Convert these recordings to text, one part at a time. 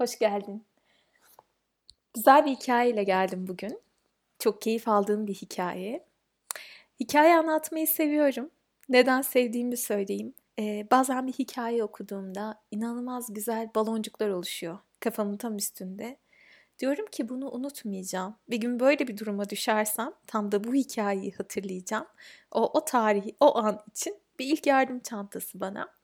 hoş geldin. Güzel bir hikayeyle geldim bugün. Çok keyif aldığım bir hikaye. Hikaye anlatmayı seviyorum. Neden sevdiğimi söyleyeyim. Ee, bazen bir hikaye okuduğumda inanılmaz güzel baloncuklar oluşuyor kafamın tam üstünde. Diyorum ki bunu unutmayacağım. Bir gün böyle bir duruma düşersem tam da bu hikayeyi hatırlayacağım. O, o tarihi, o an için bir ilk yardım çantası bana.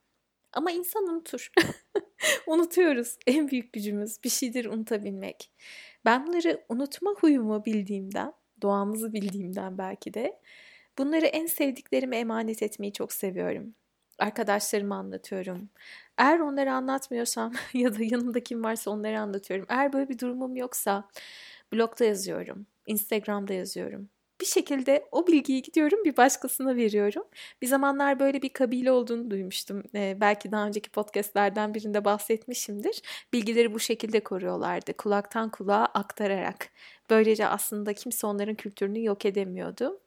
Ama insan unutur. Unutuyoruz. En büyük gücümüz bir şeydir unutabilmek. Ben bunları unutma huyumu bildiğimden, doğamızı bildiğimden belki de bunları en sevdiklerime emanet etmeyi çok seviyorum. Arkadaşlarıma anlatıyorum. Eğer onları anlatmıyorsam ya da yanımda kim varsa onları anlatıyorum. Eğer böyle bir durumum yoksa blogda yazıyorum, Instagram'da yazıyorum bir şekilde o bilgiyi gidiyorum bir başkasına veriyorum. Bir zamanlar böyle bir kabile olduğunu duymuştum. Ee, belki daha önceki podcastlerden birinde bahsetmişimdir. Bilgileri bu şekilde koruyorlardı. Kulaktan kulağa aktararak. Böylece aslında kimse onların kültürünü yok edemiyordu.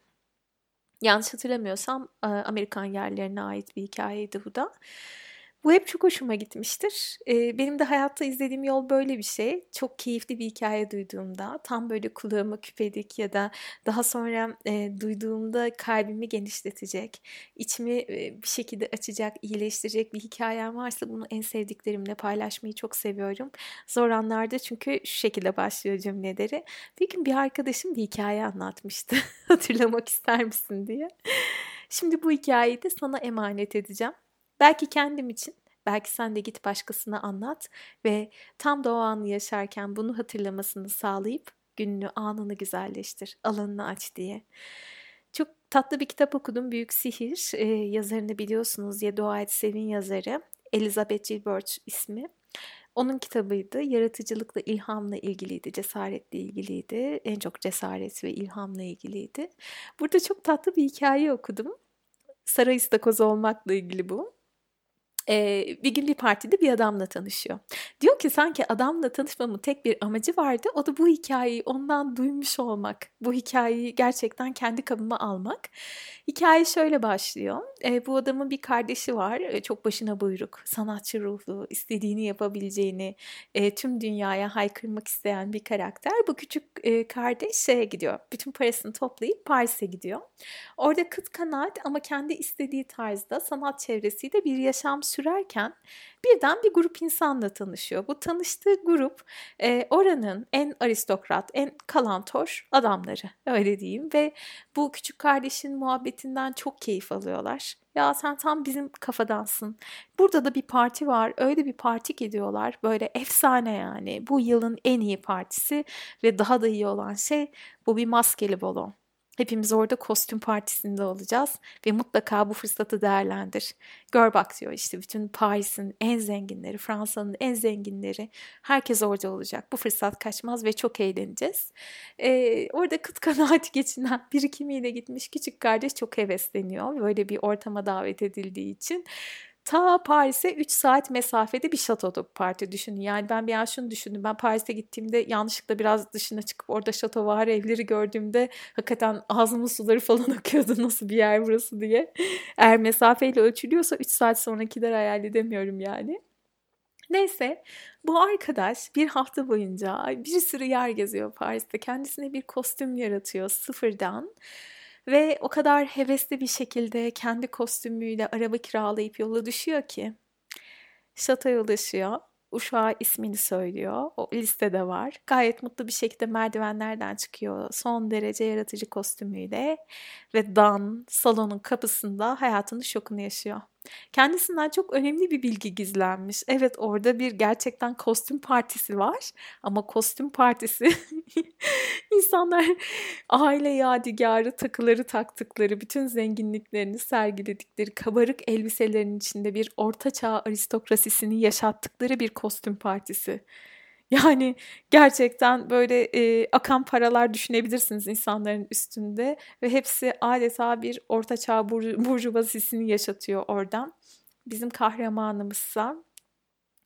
Yanlış hatırlamıyorsam Amerikan yerlerine ait bir hikayeydi bu da. Bu hep çok hoşuma gitmiştir. Benim de hayatta izlediğim yol böyle bir şey. Çok keyifli bir hikaye duyduğumda, tam böyle kulağıma küpedik ya da daha sonra duyduğumda kalbimi genişletecek, içimi bir şekilde açacak, iyileştirecek bir hikayem varsa bunu en sevdiklerimle paylaşmayı çok seviyorum. Zor anlarda çünkü şu şekilde başlıyor cümleleri. Bir gün bir arkadaşım bir hikaye anlatmıştı. Hatırlamak ister misin diye. Şimdi bu hikayeyi de sana emanet edeceğim. Belki kendim için, belki sen de git başkasına anlat ve tam da o anı yaşarken bunu hatırlamasını sağlayıp gününü, anını güzelleştir, alanını aç diye. Çok tatlı bir kitap okudum. Büyük Sihir. Ee, yazarını biliyorsunuz ya Dua Et Sevin yazarı. Elizabeth Gilbert ismi. Onun kitabıydı. Yaratıcılıkla, ilhamla ilgiliydi, cesaretle ilgiliydi. En çok cesaret ve ilhamla ilgiliydi. Burada çok tatlı bir hikaye okudum. Saray istakozu olmakla ilgili bu e, bir gün bir partide bir adamla tanışıyor. Diyor ki sanki adamla tanışmamın tek bir amacı vardı. O da bu hikayeyi ondan duymuş olmak. Bu hikayeyi gerçekten kendi kabıma almak. Hikaye şöyle başlıyor. E, bu adamın bir kardeşi var. E, çok başına buyruk, sanatçı ruhlu, istediğini yapabileceğini e, tüm dünyaya haykırmak isteyen bir karakter. Bu küçük e, kardeş şeye gidiyor. Bütün parasını toplayıp Paris'e gidiyor. Orada kıt kanaat ama kendi istediği tarzda sanat çevresiyle bir yaşam sürerken birden bir grup insanla tanışıyor. Bu tanıştığı grup e, oranın en aristokrat, en kalantor adamları öyle diyeyim ve bu küçük kardeşin muhabbetinden çok keyif alıyorlar. Ya sen tam bizim kafadansın. Burada da bir parti var. Öyle bir parti gidiyorlar. Böyle efsane yani. Bu yılın en iyi partisi ve daha da iyi olan şey bu bir maskeli balon. Hepimiz orada kostüm partisinde olacağız ve mutlaka bu fırsatı değerlendir. Gör bak diyor işte bütün Paris'in en zenginleri, Fransa'nın en zenginleri herkes orada olacak. Bu fırsat kaçmaz ve çok eğleneceğiz. Ee, orada kıt kanaat geçinen birikimiyle gitmiş küçük kardeş çok hevesleniyor. Böyle bir ortama davet edildiği için ta Paris'e 3 saat mesafede bir şatoda parti düşünün. Yani ben bir an şunu düşündüm. Ben Paris'e gittiğimde yanlışlıkla biraz dışına çıkıp orada şato var evleri gördüğümde hakikaten ağzımın suları falan akıyordu nasıl bir yer burası diye. Eğer mesafeyle ölçülüyorsa 3 saat sonrakiler hayal edemiyorum yani. Neyse bu arkadaş bir hafta boyunca bir sürü yer geziyor Paris'te. Kendisine bir kostüm yaratıyor sıfırdan. Ve o kadar hevesli bir şekilde kendi kostümüyle araba kiralayıp yola düşüyor ki şatoya ulaşıyor. Uşağa ismini söylüyor. O listede var. Gayet mutlu bir şekilde merdivenlerden çıkıyor. Son derece yaratıcı kostümüyle ve Dan salonun kapısında hayatının şokunu yaşıyor. Kendisinden çok önemli bir bilgi gizlenmiş. Evet orada bir gerçekten kostüm partisi var ama kostüm partisi insanlar aile yadigarı takıları taktıkları, bütün zenginliklerini sergiledikleri kabarık elbiselerin içinde bir ortaçağ aristokrasisini yaşattıkları bir kostüm partisi. Yani gerçekten böyle e, akan paralar düşünebilirsiniz insanların üstünde ve hepsi adeta bir ortaçağ bur burjuvazisini yaşatıyor oradan. Bizim kahramanımızsa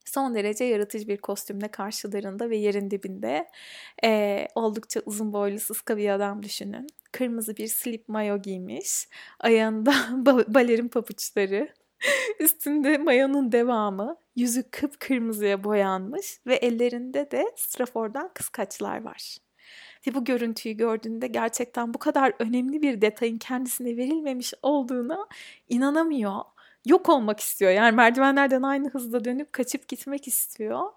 son derece yaratıcı bir kostümle karşılarında ve yerin dibinde e, oldukça uzun boylu sıska bir adam düşünün. Kırmızı bir slip mayo giymiş, ayağında balerin papuçları, Üstünde mayonun devamı, yüzü kıpkırmızıya boyanmış ve ellerinde de strafordan kıskaçlar var. Ve bu görüntüyü gördüğünde gerçekten bu kadar önemli bir detayın kendisine verilmemiş olduğuna inanamıyor. Yok olmak istiyor. Yani merdivenlerden aynı hızda dönüp kaçıp gitmek istiyor.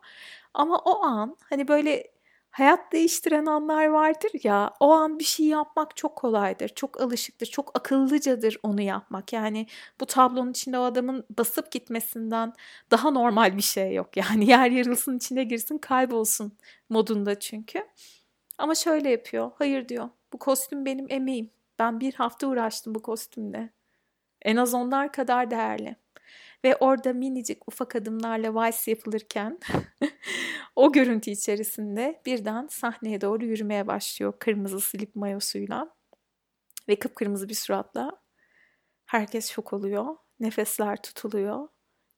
Ama o an hani böyle hayat değiştiren anlar vardır ya o an bir şey yapmak çok kolaydır çok alışıktır çok akıllıcadır onu yapmak. Yani bu tablonun içinde o adamın basıp gitmesinden daha normal bir şey yok. Yani yer yarılsın içine girsin kaybolsun modunda çünkü. Ama şöyle yapıyor hayır diyor bu kostüm benim emeğim. Ben bir hafta uğraştım bu kostümle. En az onlar kadar değerli ve orada minicik ufak adımlarla vals yapılırken o görüntü içerisinde birden sahneye doğru yürümeye başlıyor kırmızı slip mayosuyla ve kıpkırmızı bir suratla. Herkes şok oluyor, nefesler tutuluyor,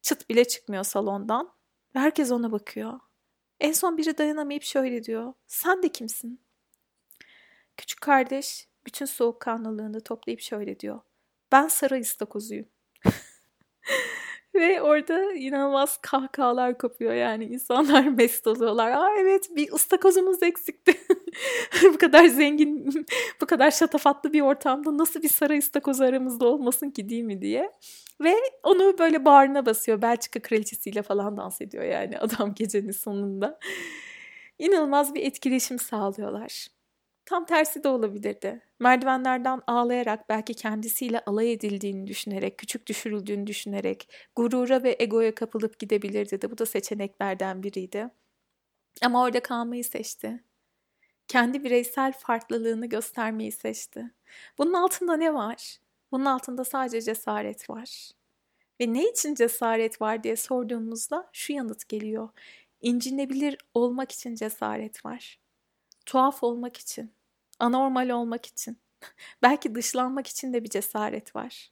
çıt bile çıkmıyor salondan ve herkes ona bakıyor. En son biri dayanamayıp şöyle diyor, sen de kimsin? Küçük kardeş bütün soğukkanlılığını toplayıp şöyle diyor, ben saray istakozuyum. Ve orada inanılmaz kahkahalar kopuyor yani insanlar mest oluyorlar. Aa evet bir ıstakozumuz eksikti. bu kadar zengin, bu kadar şatafatlı bir ortamda nasıl bir saray ıstakozu aramızda olmasın ki değil mi diye. Ve onu böyle bağrına basıyor. Belçika kraliçesiyle falan dans ediyor yani adam gecenin sonunda. İnanılmaz bir etkileşim sağlıyorlar. Tam tersi de olabilirdi. Merdivenlerden ağlayarak belki kendisiyle alay edildiğini düşünerek, küçük düşürüldüğünü düşünerek gurura ve egoya kapılıp gidebilirdi de bu da seçeneklerden biriydi. Ama orada kalmayı seçti. Kendi bireysel farklılığını göstermeyi seçti. Bunun altında ne var? Bunun altında sadece cesaret var. Ve ne için cesaret var diye sorduğumuzda şu yanıt geliyor. İncinebilir olmak için cesaret var. Tuhaf olmak için, anormal olmak için, belki dışlanmak için de bir cesaret var.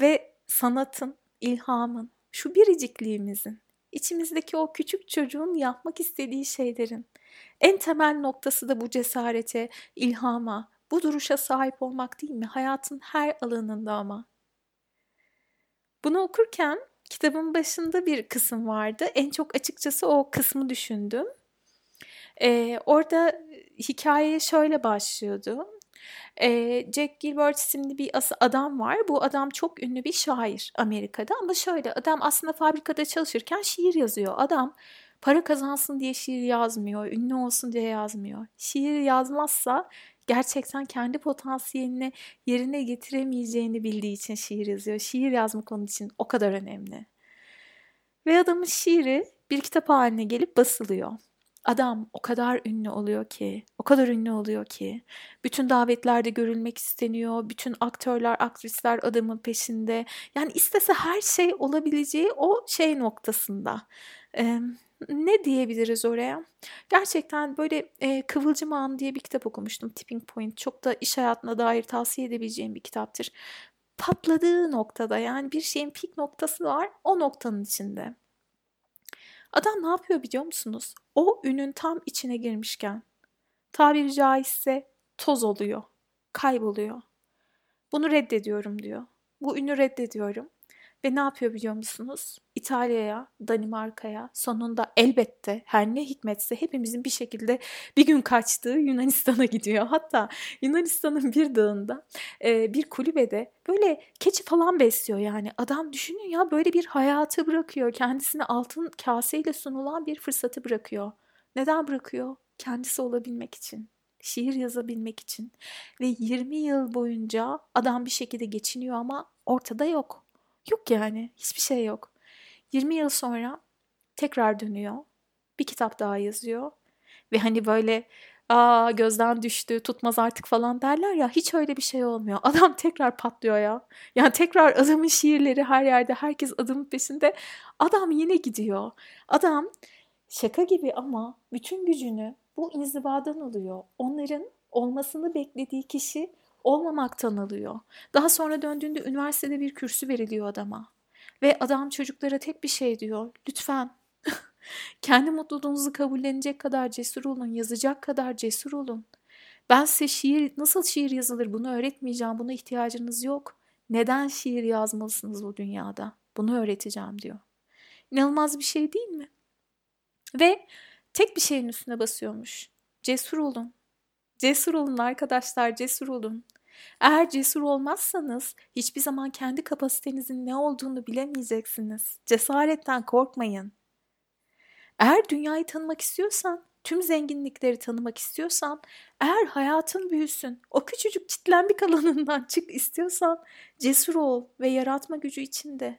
Ve sanatın, ilhamın, şu biricikliğimizin, içimizdeki o küçük çocuğun yapmak istediği şeylerin en temel noktası da bu cesarete, ilhama, bu duruşa sahip olmak değil mi? Hayatın her alanında ama. Bunu okurken kitabın başında bir kısım vardı. En çok açıkçası o kısmı düşündüm. Ee, orada hikaye şöyle başlıyordu. Ee, Jack Gilbert isimli bir adam var. Bu adam çok ünlü bir şair Amerika'da ama şöyle adam aslında fabrikada çalışırken şiir yazıyor. Adam para kazansın diye şiir yazmıyor, ünlü olsun diye yazmıyor. Şiir yazmazsa gerçekten kendi potansiyelini yerine getiremeyeceğini bildiği için şiir yazıyor. Şiir yazmak onun için o kadar önemli. Ve adamın şiiri bir kitap haline gelip basılıyor. Adam o kadar ünlü oluyor ki, o kadar ünlü oluyor ki. Bütün davetlerde görülmek isteniyor. Bütün aktörler, aktrisler adamın peşinde. Yani istese her şey olabileceği o şey noktasında. Ee, ne diyebiliriz oraya? Gerçekten böyle e, Kıvılcım Ağın diye bir kitap okumuştum. Tipping Point. Çok da iş hayatına dair tavsiye edebileceğim bir kitaptır. Patladığı noktada yani bir şeyin pik noktası var o noktanın içinde. Adam ne yapıyor biliyor musunuz? O ünün tam içine girmişken tabiri caizse toz oluyor, kayboluyor. Bunu reddediyorum diyor. Bu ünü reddediyorum. Ve ne yapıyor biliyor musunuz? İtalya'ya, Danimarka'ya, sonunda elbette her ne hikmetse hepimizin bir şekilde bir gün kaçtığı Yunanistan'a gidiyor. Hatta Yunanistan'ın bir dağında e, bir kulübede böyle keçi falan besliyor yani. Adam düşünün ya böyle bir hayatı bırakıyor. Kendisine altın kaseyle sunulan bir fırsatı bırakıyor. Neden bırakıyor? Kendisi olabilmek için şiir yazabilmek için ve 20 yıl boyunca adam bir şekilde geçiniyor ama ortada yok. Yok yani hiçbir şey yok. 20 yıl sonra tekrar dönüyor. Bir kitap daha yazıyor. Ve hani böyle aa gözden düştü tutmaz artık falan derler ya hiç öyle bir şey olmuyor. Adam tekrar patlıyor ya. Yani tekrar adamın şiirleri her yerde herkes adamın peşinde. Adam yine gidiyor. Adam şaka gibi ama bütün gücünü bu inzivadan alıyor. Onların olmasını beklediği kişi olmamaktan alıyor. Daha sonra döndüğünde üniversitede bir kürsü veriliyor adama. Ve adam çocuklara tek bir şey diyor. Lütfen kendi mutluluğunuzu kabullenecek kadar cesur olun, yazacak kadar cesur olun. Ben size şiir, nasıl şiir yazılır bunu öğretmeyeceğim, buna ihtiyacınız yok. Neden şiir yazmalısınız bu dünyada? Bunu öğreteceğim diyor. İnanılmaz bir şey değil mi? Ve tek bir şeyin üstüne basıyormuş. Cesur olun. Cesur olun arkadaşlar, cesur olun. Eğer cesur olmazsanız hiçbir zaman kendi kapasitenizin ne olduğunu bilemeyeceksiniz. Cesaretten korkmayın. Eğer dünyayı tanımak istiyorsan, tüm zenginlikleri tanımak istiyorsan, eğer hayatın büyüsün, o küçücük çitlenbik alanından çık istiyorsan, cesur ol ve yaratma gücü içinde.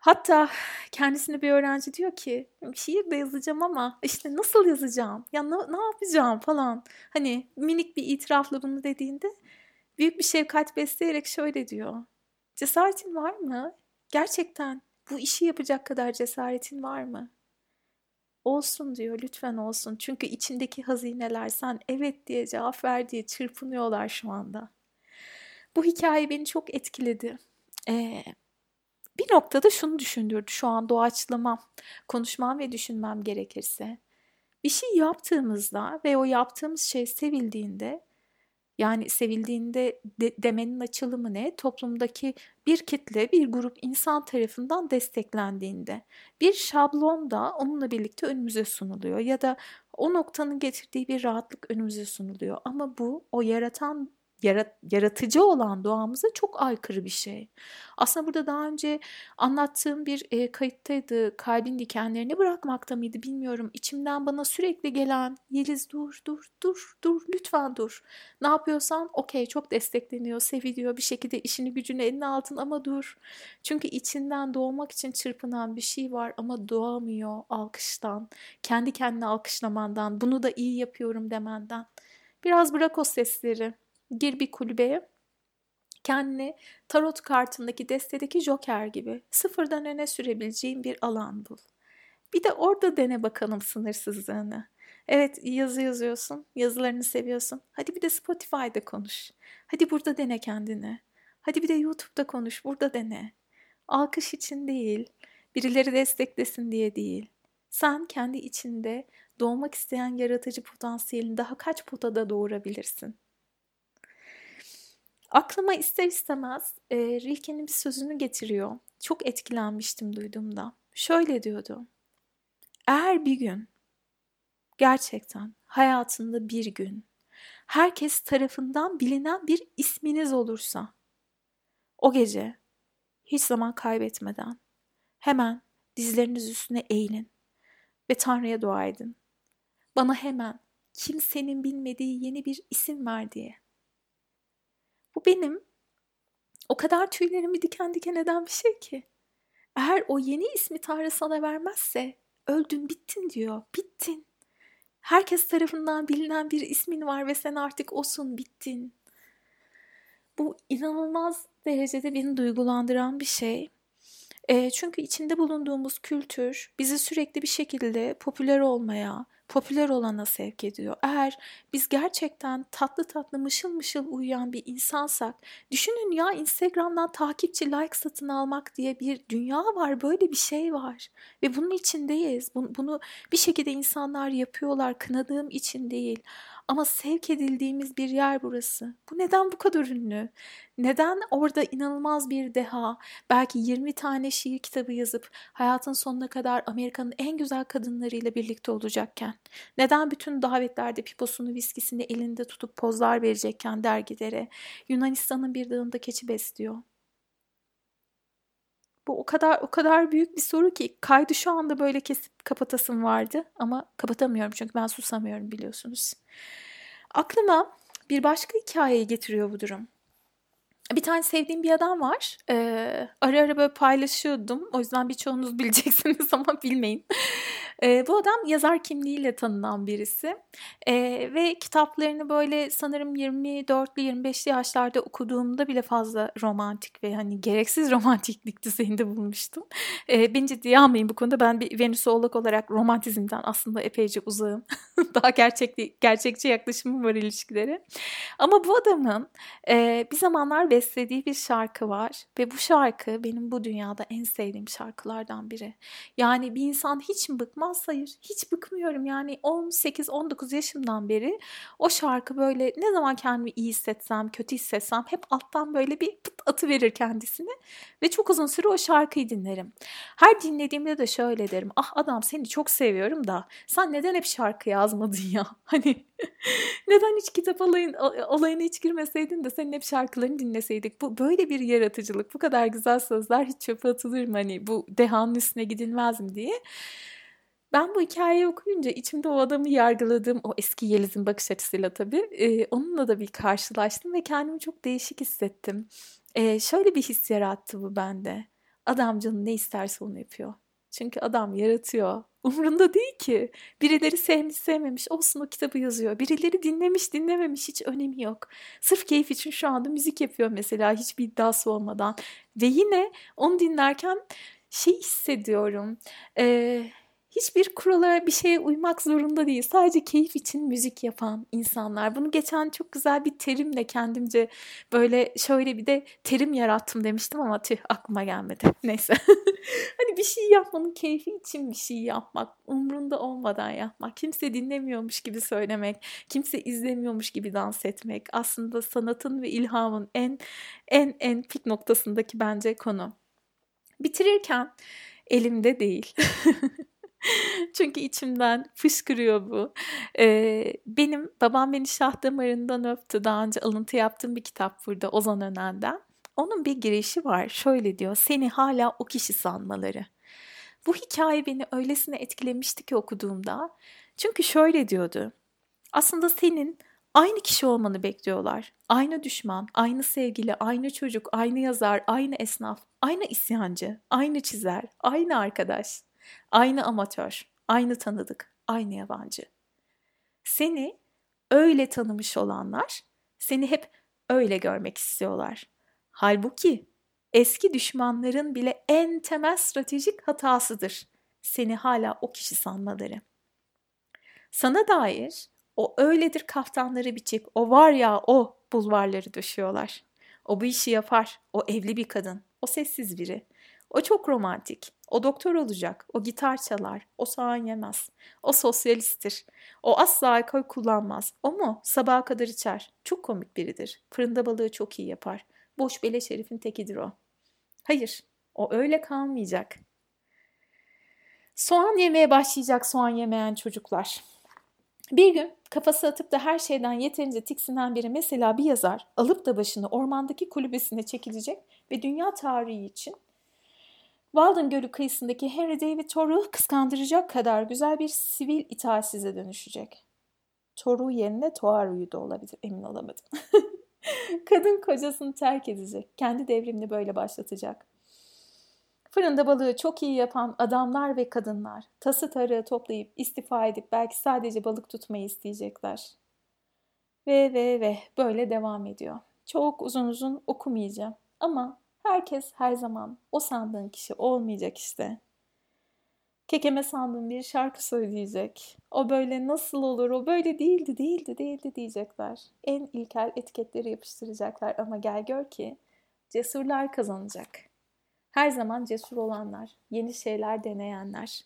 Hatta kendisine bir öğrenci diyor ki şiir de yazacağım ama işte nasıl yazacağım? Ya ne, ne yapacağım falan. Hani minik bir itirafla bunu dediğinde büyük bir şefkat besleyerek şöyle diyor. Cesaretin var mı? Gerçekten bu işi yapacak kadar cesaretin var mı? Olsun diyor lütfen olsun. Çünkü içindeki hazineler sen evet diye cevap ver diye çırpınıyorlar şu anda. Bu hikaye beni çok etkiledi. Ee, bir noktada şunu düşündürdü şu an doğaçlamam, konuşmam ve düşünmem gerekirse. Bir şey yaptığımızda ve o yaptığımız şey sevildiğinde yani sevildiğinde de, demenin açılımı ne? Toplumdaki bir kitle, bir grup insan tarafından desteklendiğinde. Bir şablon da onunla birlikte önümüze sunuluyor ya da o noktanın getirdiği bir rahatlık önümüze sunuluyor. Ama bu o yaratan yarat, yaratıcı olan doğamıza çok aykırı bir şey. Aslında burada daha önce anlattığım bir e, kayıttaydı. Kalbin dikenlerini bırakmakta mıydı bilmiyorum. İçimden bana sürekli gelen Yeliz dur dur dur dur lütfen dur. Ne yapıyorsan okey çok destekleniyor, seviliyor bir şekilde işini gücünü eline altın ama dur. Çünkü içinden doğmak için çırpınan bir şey var ama doğamıyor alkıştan. Kendi kendine alkışlamandan, bunu da iyi yapıyorum demenden. Biraz bırak o sesleri. Gir bir kulübeye. Kendini tarot kartındaki destedeki joker gibi sıfırdan öne sürebileceğin bir alan bul. Bir de orada dene bakalım sınırsızlığını. Evet yazı yazıyorsun, yazılarını seviyorsun. Hadi bir de Spotify'da konuş. Hadi burada dene kendini. Hadi bir de YouTube'da konuş, burada dene. Alkış için değil, birileri desteklesin diye değil. Sen kendi içinde doğmak isteyen yaratıcı potansiyelini daha kaç potada doğurabilirsin? Aklıma ister istemez e, Rilke'nin bir sözünü getiriyor. Çok etkilenmiştim duyduğumda. Şöyle diyordu. Eğer bir gün gerçekten hayatında bir gün herkes tarafından bilinen bir isminiz olursa o gece hiç zaman kaybetmeden hemen dizleriniz üstüne eğilin ve Tanrı'ya dua edin. Bana hemen kimsenin bilmediği yeni bir isim ver diye. Bu benim o kadar tüylerimi diken diken eden bir şey ki. Eğer o yeni ismi Tanrı sana vermezse öldün bittin diyor. Bittin. Herkes tarafından bilinen bir ismin var ve sen artık osun bittin. Bu inanılmaz derecede beni duygulandıran bir şey. E, çünkü içinde bulunduğumuz kültür bizi sürekli bir şekilde popüler olmaya, popüler olana sevk ediyor. Eğer biz gerçekten tatlı tatlı mışıl mışıl uyuyan bir insansak, düşünün ya Instagram'dan takipçi like satın almak diye bir dünya var, böyle bir şey var. Ve bunun içindeyiz. Bunu, bir şekilde insanlar yapıyorlar, kınadığım için değil. Ama sevk edildiğimiz bir yer burası. Bu neden bu kadar ünlü? Neden orada inanılmaz bir deha, belki 20 tane şiir kitabı yazıp hayatın sonuna kadar Amerika'nın en güzel kadınlarıyla birlikte olacakken? Neden bütün davetlerde piposunu, viskisini elinde tutup pozlar verecekken dergilere Yunanistan'ın bir dağında keçi besliyor? Bu o kadar o kadar büyük bir soru ki kaydı şu anda böyle kesip kapatasım vardı ama kapatamıyorum çünkü ben susamıyorum biliyorsunuz. Aklıma bir başka hikayeyi getiriyor bu durum. Bir tane sevdiğim bir adam var. Ee, ara ara böyle paylaşıyordum. O yüzden birçoğunuz bileceksiniz ama bilmeyin. Ee, bu adam yazar kimliğiyle tanınan birisi. Ee, ve kitaplarını böyle sanırım 24'lü 25'li yaşlarda okuduğumda bile fazla romantik ve hani gereksiz romantiklik düzeyinde bulmuştum. Ee, beni ciddiye almayın bu konuda. Ben bir Venüsolog olarak romantizmden aslında epeyce uzağım. Daha gerçekli, gerçekçi yaklaşımım var ilişkilere. Ama bu adamın e, bir zamanlar beslediği bir şarkı var ve bu şarkı benim bu dünyada en sevdiğim şarkılardan biri. Yani bir insan hiç mi bıkmaz dans hayır. Hiç bıkmıyorum yani 18-19 yaşımdan beri o şarkı böyle ne zaman kendimi iyi hissetsem, kötü hissetsem hep alttan böyle bir pıt atı verir kendisini ve çok uzun süre o şarkıyı dinlerim. Her dinlediğimde de şöyle derim. Ah adam seni çok seviyorum da sen neden hep şarkı yazmadın ya? Hani neden hiç kitap olayın, olayına hiç girmeseydin de senin hep şarkılarını dinleseydik. Bu böyle bir yaratıcılık, bu kadar güzel sözler hiç çöpe atılır mı? Hani bu dehanın üstüne gidilmez mi diye. Ben bu hikayeyi okuyunca içimde o adamı yargıladığım o eski Yeliz'in bakış açısıyla tabii e, onunla da bir karşılaştım ve kendimi çok değişik hissettim. E, şöyle bir his yarattı bu bende. Adam canı ne isterse onu yapıyor. Çünkü adam yaratıyor. Umrunda değil ki. Birileri sevmiş sevmemiş olsun o kitabı yazıyor. Birileri dinlemiş dinlememiş hiç önemi yok. Sırf keyif için şu anda müzik yapıyor mesela hiçbir iddiası olmadan. Ve yine onu dinlerken şey hissediyorum. Ee, hiçbir kurala bir şeye uymak zorunda değil. Sadece keyif için müzik yapan insanlar. Bunu geçen çok güzel bir terimle kendimce böyle şöyle bir de terim yarattım demiştim ama tüh aklıma gelmedi. Neyse. hani bir şey yapmanın keyfi için bir şey yapmak. Umrunda olmadan yapmak. Kimse dinlemiyormuş gibi söylemek. Kimse izlemiyormuş gibi dans etmek. Aslında sanatın ve ilhamın en en en pik noktasındaki bence konu. Bitirirken elimde değil. Çünkü içimden fışkırıyor bu. Ee, benim babam beni şah damarından öptü. Daha önce alıntı yaptığım bir kitap burada Ozan Önen'den. Onun bir girişi var. Şöyle diyor. Seni hala o kişi sanmaları. Bu hikaye beni öylesine etkilemişti ki okuduğumda. Çünkü şöyle diyordu. Aslında senin aynı kişi olmanı bekliyorlar. Aynı düşman, aynı sevgili, aynı çocuk, aynı yazar, aynı esnaf, aynı isyancı, aynı çizer, aynı arkadaş. Aynı amatör, aynı tanıdık, aynı yabancı. Seni öyle tanımış olanlar seni hep öyle görmek istiyorlar. Halbuki eski düşmanların bile en temel stratejik hatasıdır. Seni hala o kişi sanmaları. Sana dair o öyledir kaftanları biçip o var ya o bulvarları döşüyorlar. O bu işi yapar. O evli bir kadın. O sessiz biri. O çok romantik. O doktor olacak. O gitar çalar. O soğan yemez. O sosyalisttir. O asla alkol kullanmaz. O mu? Sabaha kadar içer. Çok komik biridir. Fırında balığı çok iyi yapar. Boş beleş herifin tekidir o. Hayır. O öyle kalmayacak. Soğan yemeye başlayacak soğan yemeyen çocuklar. Bir gün kafası atıp da her şeyden yeterince tiksinen biri mesela bir yazar alıp da başını ormandaki kulübesine çekilecek ve dünya tarihi için Walden Gölü kıyısındaki Henry David Thoreau'u kıskandıracak kadar güzel bir sivil itaatsize dönüşecek. Thoreau yerine Toaru'yu da olabilir emin olamadım. Kadın kocasını terk edecek. Kendi devrimini böyle başlatacak. Fırında balığı çok iyi yapan adamlar ve kadınlar tası tarığı toplayıp istifa edip belki sadece balık tutmayı isteyecekler. Ve ve ve böyle devam ediyor. Çok uzun uzun okumayacağım ama Herkes her zaman o sandığın kişi olmayacak işte. Kekeme sandığın bir şarkı söyleyecek. O böyle nasıl olur, o böyle değildi, değildi, değildi diyecekler. En ilkel etiketleri yapıştıracaklar ama gel gör ki cesurlar kazanacak. Her zaman cesur olanlar, yeni şeyler deneyenler.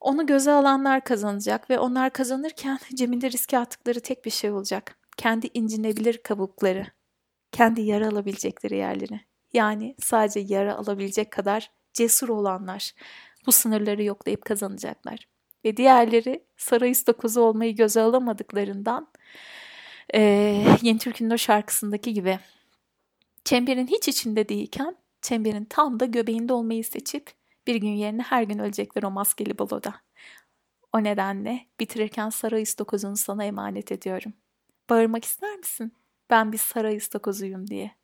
Onu göze alanlar kazanacak ve onlar kazanırken cebinde riske attıkları tek bir şey olacak. Kendi incinebilir kabukları, kendi yara alabilecekleri yerleri. Yani sadece yara alabilecek kadar cesur olanlar bu sınırları yoklayıp kazanacaklar. Ve diğerleri saray istakozu olmayı göze alamadıklarından e, Yeni Türk'ün o şarkısındaki gibi çemberin hiç içinde değilken çemberin tam da göbeğinde olmayı seçip bir gün yerine her gün ölecekler o maskeli baloda. O nedenle bitirirken saray istakozunu sana emanet ediyorum. Bağırmak ister misin? Ben bir saray istakozuyum diye.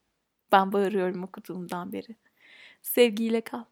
Ben bağırıyorum okuduğumdan beri. Sevgiyle kal.